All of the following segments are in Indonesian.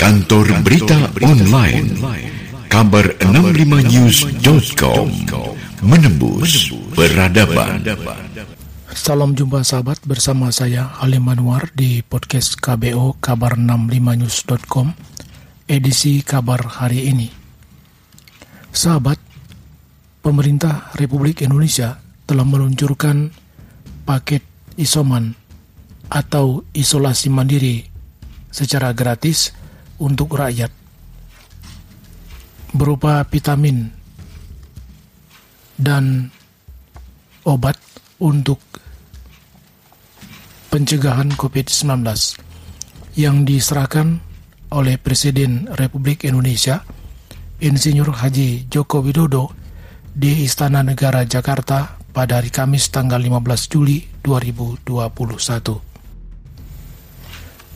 Kantor Berita Online. Kabar 65news.com Menembus Peradaban. Salam jumpa sahabat bersama saya Halim Anwar di podcast KBO Kabar 65news.com edisi kabar hari ini. Sahabat, pemerintah Republik Indonesia telah meluncurkan paket isoman atau isolasi mandiri secara gratis untuk rakyat berupa vitamin dan obat untuk pencegahan COVID-19 yang diserahkan oleh Presiden Republik Indonesia Insinyur Haji Joko Widodo di Istana Negara Jakarta pada hari Kamis tanggal 15 Juli 2021.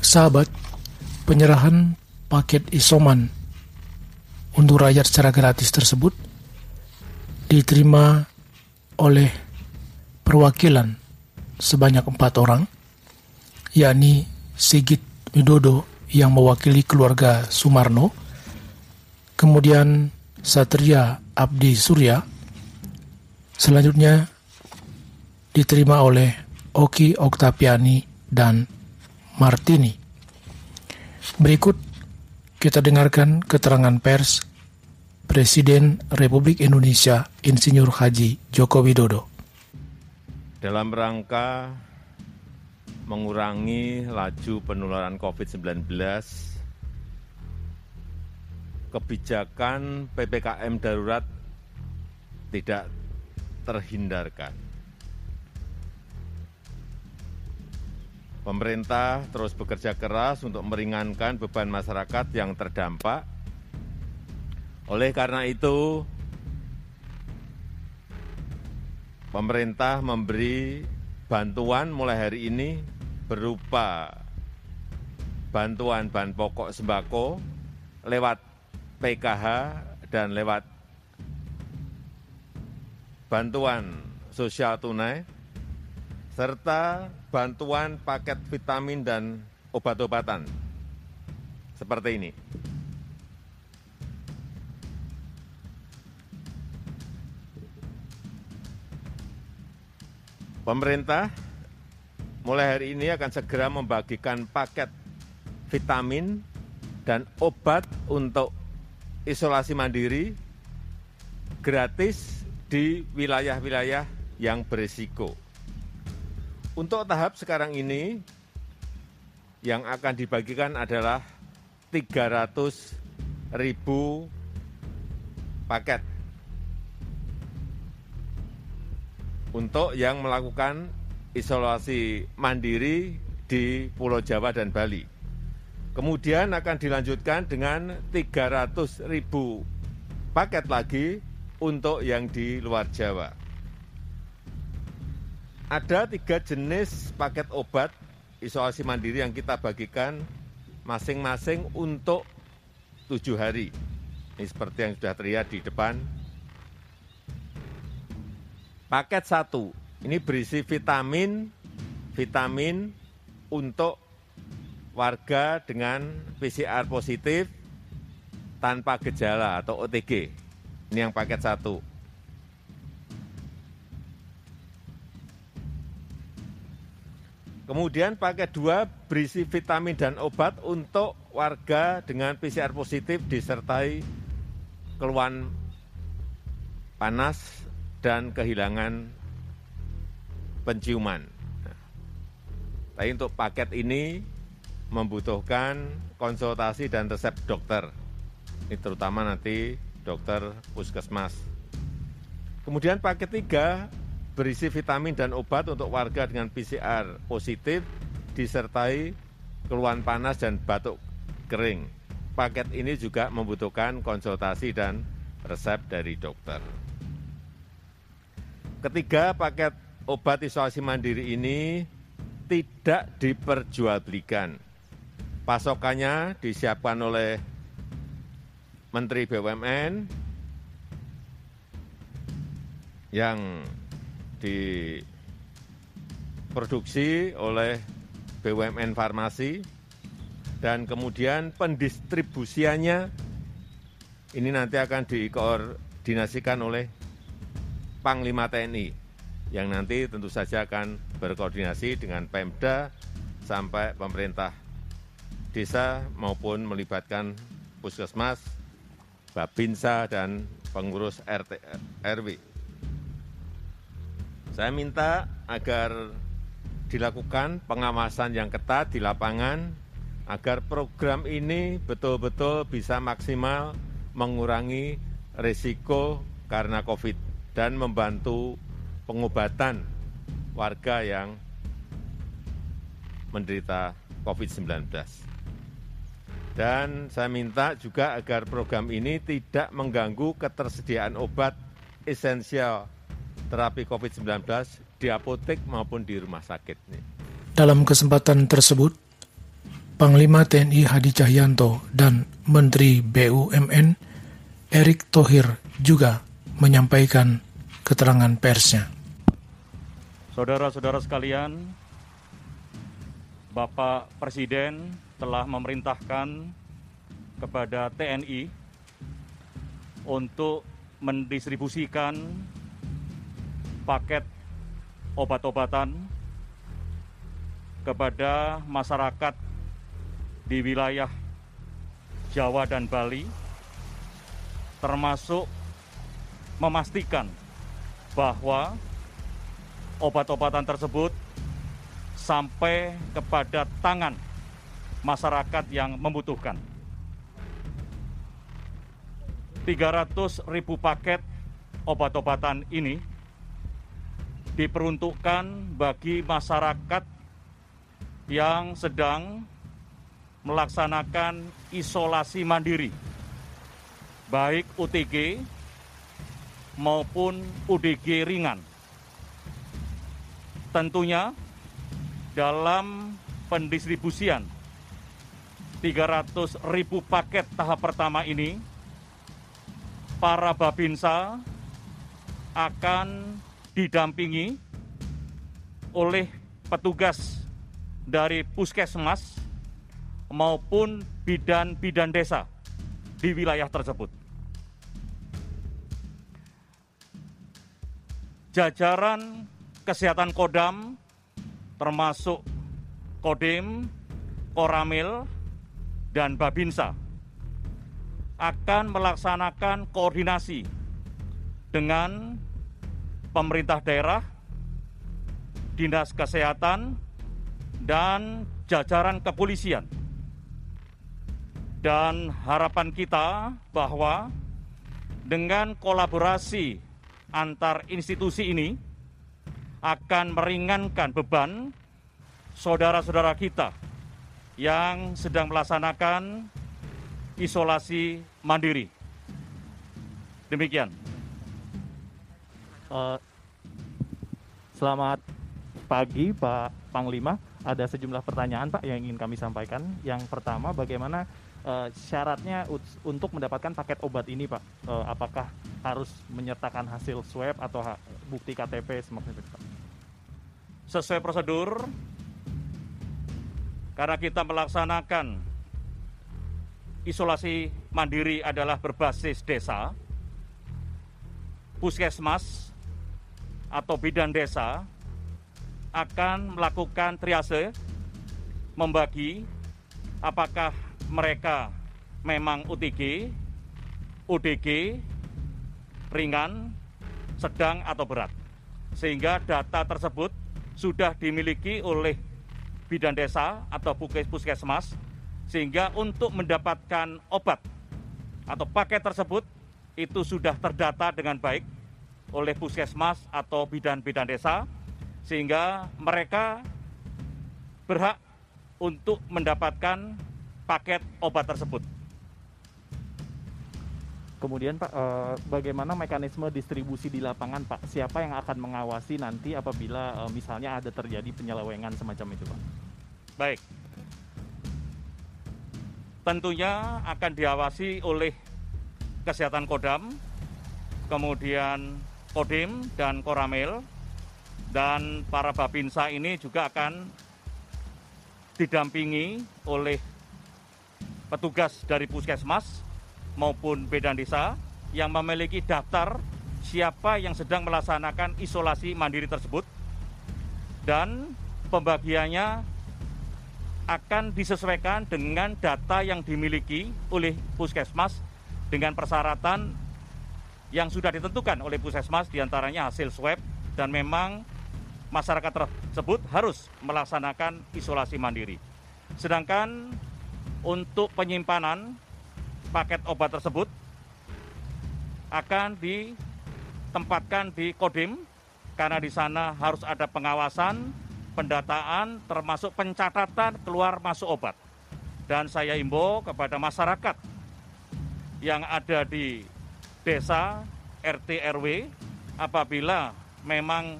Sahabat, penyerahan paket isoman untuk rakyat secara gratis tersebut diterima oleh perwakilan sebanyak empat orang, yakni Sigit Widodo yang mewakili keluarga Sumarno, kemudian Satria Abdi Surya, selanjutnya diterima oleh Oki Oktapiani dan Martini. Berikut kita dengarkan keterangan pers Presiden Republik Indonesia Insinyur Haji Joko Widodo. Dalam rangka mengurangi laju penularan COVID-19, kebijakan PPKM darurat tidak terhindarkan. Pemerintah terus bekerja keras untuk meringankan beban masyarakat yang terdampak. Oleh karena itu, pemerintah memberi bantuan mulai hari ini berupa bantuan bahan pokok sembako lewat PKH dan lewat bantuan sosial tunai serta bantuan paket vitamin dan obat-obatan seperti ini. Pemerintah mulai hari ini akan segera membagikan paket vitamin dan obat untuk isolasi mandiri gratis di wilayah-wilayah yang berisiko. Untuk tahap sekarang ini, yang akan dibagikan adalah 300 ribu paket untuk yang melakukan isolasi mandiri di Pulau Jawa dan Bali. Kemudian akan dilanjutkan dengan 300 ribu paket lagi untuk yang di luar Jawa ada tiga jenis paket obat isolasi mandiri yang kita bagikan masing-masing untuk tujuh hari. Ini seperti yang sudah terlihat di depan. Paket satu, ini berisi vitamin, vitamin untuk warga dengan PCR positif tanpa gejala atau OTG. Ini yang paket satu. Kemudian paket dua berisi vitamin dan obat untuk warga dengan PCR positif disertai keluhan panas dan kehilangan penciuman. Nah, tapi untuk paket ini membutuhkan konsultasi dan resep dokter. Ini terutama nanti dokter puskesmas. Kemudian paket tiga berisi vitamin dan obat untuk warga dengan PCR positif disertai keluhan panas dan batuk kering. Paket ini juga membutuhkan konsultasi dan resep dari dokter. Ketiga, paket obat isolasi mandiri ini tidak diperjualbelikan. Pasokannya disiapkan oleh Menteri BUMN yang diproduksi oleh BUMN Farmasi dan kemudian pendistribusiannya ini nanti akan dikoordinasikan oleh Panglima TNI yang nanti tentu saja akan berkoordinasi dengan Pemda sampai pemerintah desa maupun melibatkan puskesmas, babinsa, dan pengurus RT, RW. Saya minta agar dilakukan pengawasan yang ketat di lapangan agar program ini betul-betul bisa maksimal mengurangi risiko karena COVID dan membantu pengobatan warga yang menderita COVID-19. Dan saya minta juga agar program ini tidak mengganggu ketersediaan obat esensial terapi COVID-19 di apotek maupun di rumah sakit. Dalam kesempatan tersebut, Panglima TNI Hadi Cahyanto dan Menteri BUMN Erick Thohir juga menyampaikan keterangan persnya. Saudara-saudara sekalian, Bapak Presiden telah memerintahkan kepada TNI untuk mendistribusikan paket obat-obatan kepada masyarakat di wilayah Jawa dan Bali, termasuk memastikan bahwa obat-obatan tersebut sampai kepada tangan masyarakat yang membutuhkan. 300 ribu paket obat-obatan ini diperuntukkan bagi masyarakat yang sedang melaksanakan isolasi mandiri, baik UTG maupun UDG ringan. Tentunya dalam pendistribusian 300 ribu paket tahap pertama ini, para babinsa akan didampingi oleh petugas dari puskesmas maupun bidan-bidan desa di wilayah tersebut. Jajaran kesehatan Kodam termasuk Kodim, Koramil, dan Babinsa akan melaksanakan koordinasi dengan pemerintah daerah, dinas kesehatan, dan jajaran kepolisian. Dan harapan kita bahwa dengan kolaborasi antar institusi ini, akan meringankan beban saudara-saudara kita yang sedang melaksanakan isolasi mandiri. Demikian. Uh, selamat pagi Pak Panglima. Ada sejumlah pertanyaan Pak yang ingin kami sampaikan. Yang pertama, bagaimana uh, syaratnya untuk mendapatkan paket obat ini Pak? Uh, apakah harus menyertakan hasil swab atau bukti KTP semacam itu Pak? sesuai prosedur karena kita melaksanakan isolasi mandiri adalah berbasis desa, puskesmas atau bidan desa akan melakukan triase, membagi apakah mereka memang UTG, UDG, ringan, sedang atau berat. Sehingga data tersebut sudah dimiliki oleh bidan desa atau puskesmas sehingga untuk mendapatkan obat atau paket tersebut itu sudah terdata dengan baik oleh puskesmas atau bidan-bidan desa sehingga mereka berhak untuk mendapatkan paket obat tersebut. Kemudian Pak, eh, bagaimana mekanisme distribusi di lapangan Pak? Siapa yang akan mengawasi nanti apabila eh, misalnya ada terjadi penyelewengan semacam itu Pak? Baik. Tentunya akan diawasi oleh Kesehatan Kodam, kemudian Kodim dan Koramil, dan para babinsa ini juga akan didampingi oleh petugas dari puskesmas maupun bedan desa yang memiliki daftar siapa yang sedang melaksanakan isolasi mandiri tersebut. Dan pembagiannya akan disesuaikan dengan data yang dimiliki oleh puskesmas dengan persyaratan yang sudah ditentukan oleh puskesmas di antaranya hasil swab dan memang masyarakat tersebut harus melaksanakan isolasi mandiri. Sedangkan untuk penyimpanan paket obat tersebut akan ditempatkan di Kodim karena di sana harus ada pengawasan, pendataan termasuk pencatatan keluar masuk obat. Dan saya imbau kepada masyarakat yang ada di desa, RT, RW, apabila memang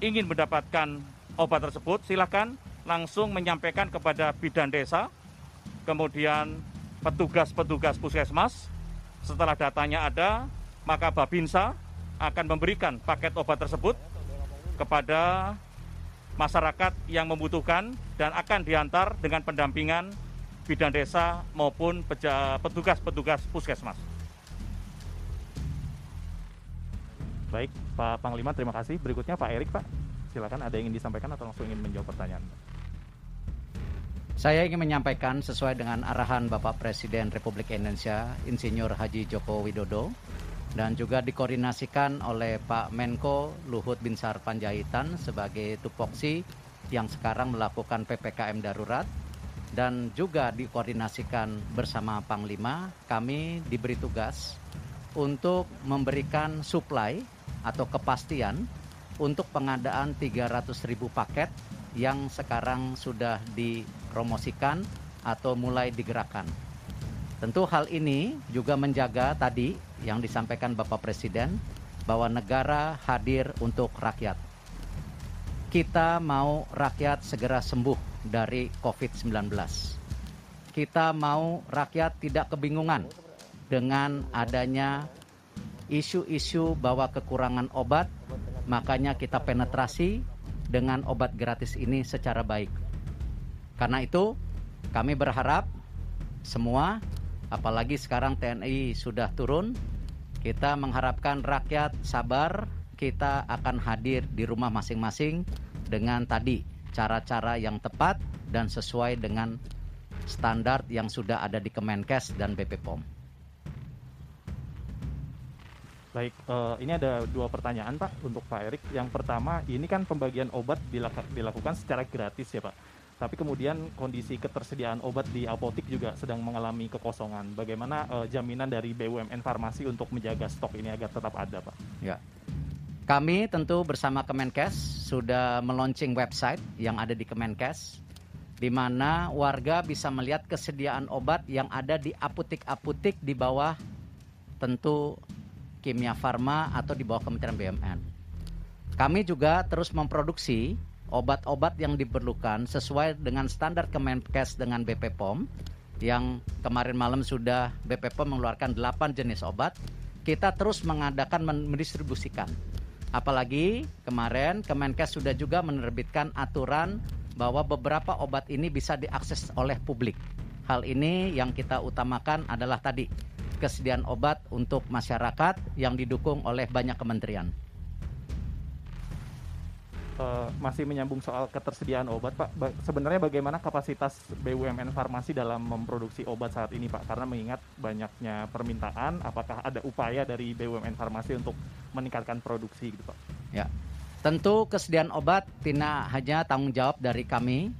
ingin mendapatkan obat tersebut, silakan langsung menyampaikan kepada bidan desa, kemudian petugas-petugas puskesmas. Setelah datanya ada, maka Babinsa akan memberikan paket obat tersebut kepada masyarakat yang membutuhkan dan akan diantar dengan pendampingan bidan desa maupun petugas-petugas puskesmas. Baik, Pak Panglima, terima kasih. Berikutnya Pak Erik, Pak. Silakan ada yang ingin disampaikan atau langsung ingin menjawab pertanyaan. Saya ingin menyampaikan sesuai dengan arahan Bapak Presiden Republik Indonesia, Insinyur Haji Joko Widodo, dan juga dikoordinasikan oleh Pak Menko Luhut Binsar Panjaitan sebagai tupoksi yang sekarang melakukan PPKM darurat dan juga dikoordinasikan bersama Panglima kami diberi tugas untuk memberikan supply atau kepastian untuk pengadaan 300 ribu paket yang sekarang sudah dipromosikan atau mulai digerakkan. Tentu hal ini juga menjaga tadi yang disampaikan Bapak Presiden bahwa negara hadir untuk rakyat. Kita mau rakyat segera sembuh dari COVID-19. Kita mau rakyat tidak kebingungan dengan adanya isu-isu bahwa kekurangan obat, makanya kita penetrasi dengan obat gratis ini secara baik. Karena itu, kami berharap semua apalagi sekarang TNI sudah turun, kita mengharapkan rakyat sabar, kita akan hadir di rumah masing-masing dengan tadi cara-cara yang tepat dan sesuai dengan standar yang sudah ada di Kemenkes dan BP POM. Baik, uh, ini ada dua pertanyaan Pak untuk Pak Erik. Yang pertama, ini kan pembagian obat dilakukan secara gratis ya Pak tapi kemudian kondisi ketersediaan obat di apotik juga sedang mengalami kekosongan. Bagaimana uh, jaminan dari BUMN Farmasi untuk menjaga stok ini agar tetap ada, Pak? Ya. Kami tentu bersama Kemenkes sudah meluncing website yang ada di Kemenkes di mana warga bisa melihat kesediaan obat yang ada di apotik-apotik di bawah tentu Kimia Farma atau di bawah Kementerian BUMN. Kami juga terus memproduksi obat-obat yang diperlukan sesuai dengan standar Kemenkes dengan BP POM yang kemarin malam sudah BP POM mengeluarkan 8 jenis obat. Kita terus mengadakan mendistribusikan. Apalagi kemarin Kemenkes sudah juga menerbitkan aturan bahwa beberapa obat ini bisa diakses oleh publik. Hal ini yang kita utamakan adalah tadi kesediaan obat untuk masyarakat yang didukung oleh banyak kementerian uh, masih menyambung soal ketersediaan obat, Pak. Ba sebenarnya bagaimana kapasitas BUMN farmasi dalam memproduksi obat saat ini, Pak? Karena mengingat banyaknya permintaan, apakah ada upaya dari BUMN farmasi untuk meningkatkan produksi, gitu, Pak? Ya, tentu kesediaan obat tidak hanya tanggung jawab dari kami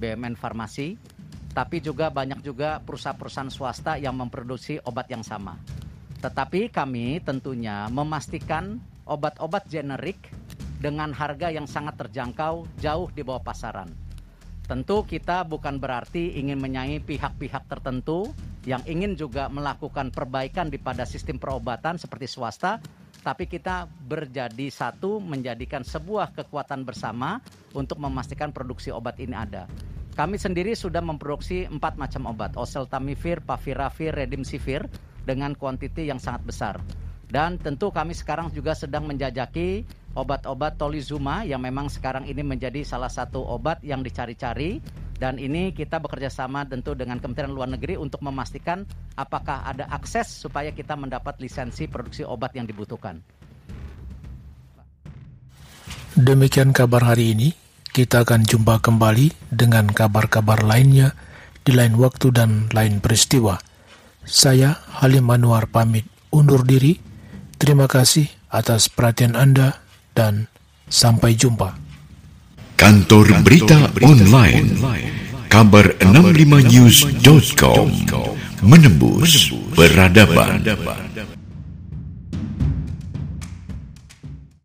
BUMN farmasi, tapi juga banyak juga perusahaan-perusahaan swasta yang memproduksi obat yang sama. Tetapi kami tentunya memastikan obat-obat generik dengan harga yang sangat terjangkau jauh di bawah pasaran. Tentu kita bukan berarti ingin menyaingi pihak-pihak tertentu yang ingin juga melakukan perbaikan di pada sistem perobatan seperti swasta, tapi kita berjadi satu menjadikan sebuah kekuatan bersama untuk memastikan produksi obat ini ada. Kami sendiri sudah memproduksi empat macam obat, oseltamivir, paviravir, redimsivir dengan kuantiti yang sangat besar. Dan tentu kami sekarang juga sedang menjajaki obat-obat tolizuma yang memang sekarang ini menjadi salah satu obat yang dicari-cari Dan ini kita bekerja sama tentu dengan Kementerian Luar Negeri untuk memastikan apakah ada akses supaya kita mendapat lisensi produksi obat yang dibutuhkan. Demikian kabar hari ini. Kita akan jumpa kembali dengan kabar-kabar lainnya di lain waktu dan lain peristiwa. Saya Halim Anwar pamit undur diri. Terima kasih atas perhatian Anda dan sampai jumpa. Kantor Berita Online Kabar 65news.com Menembus Peradaban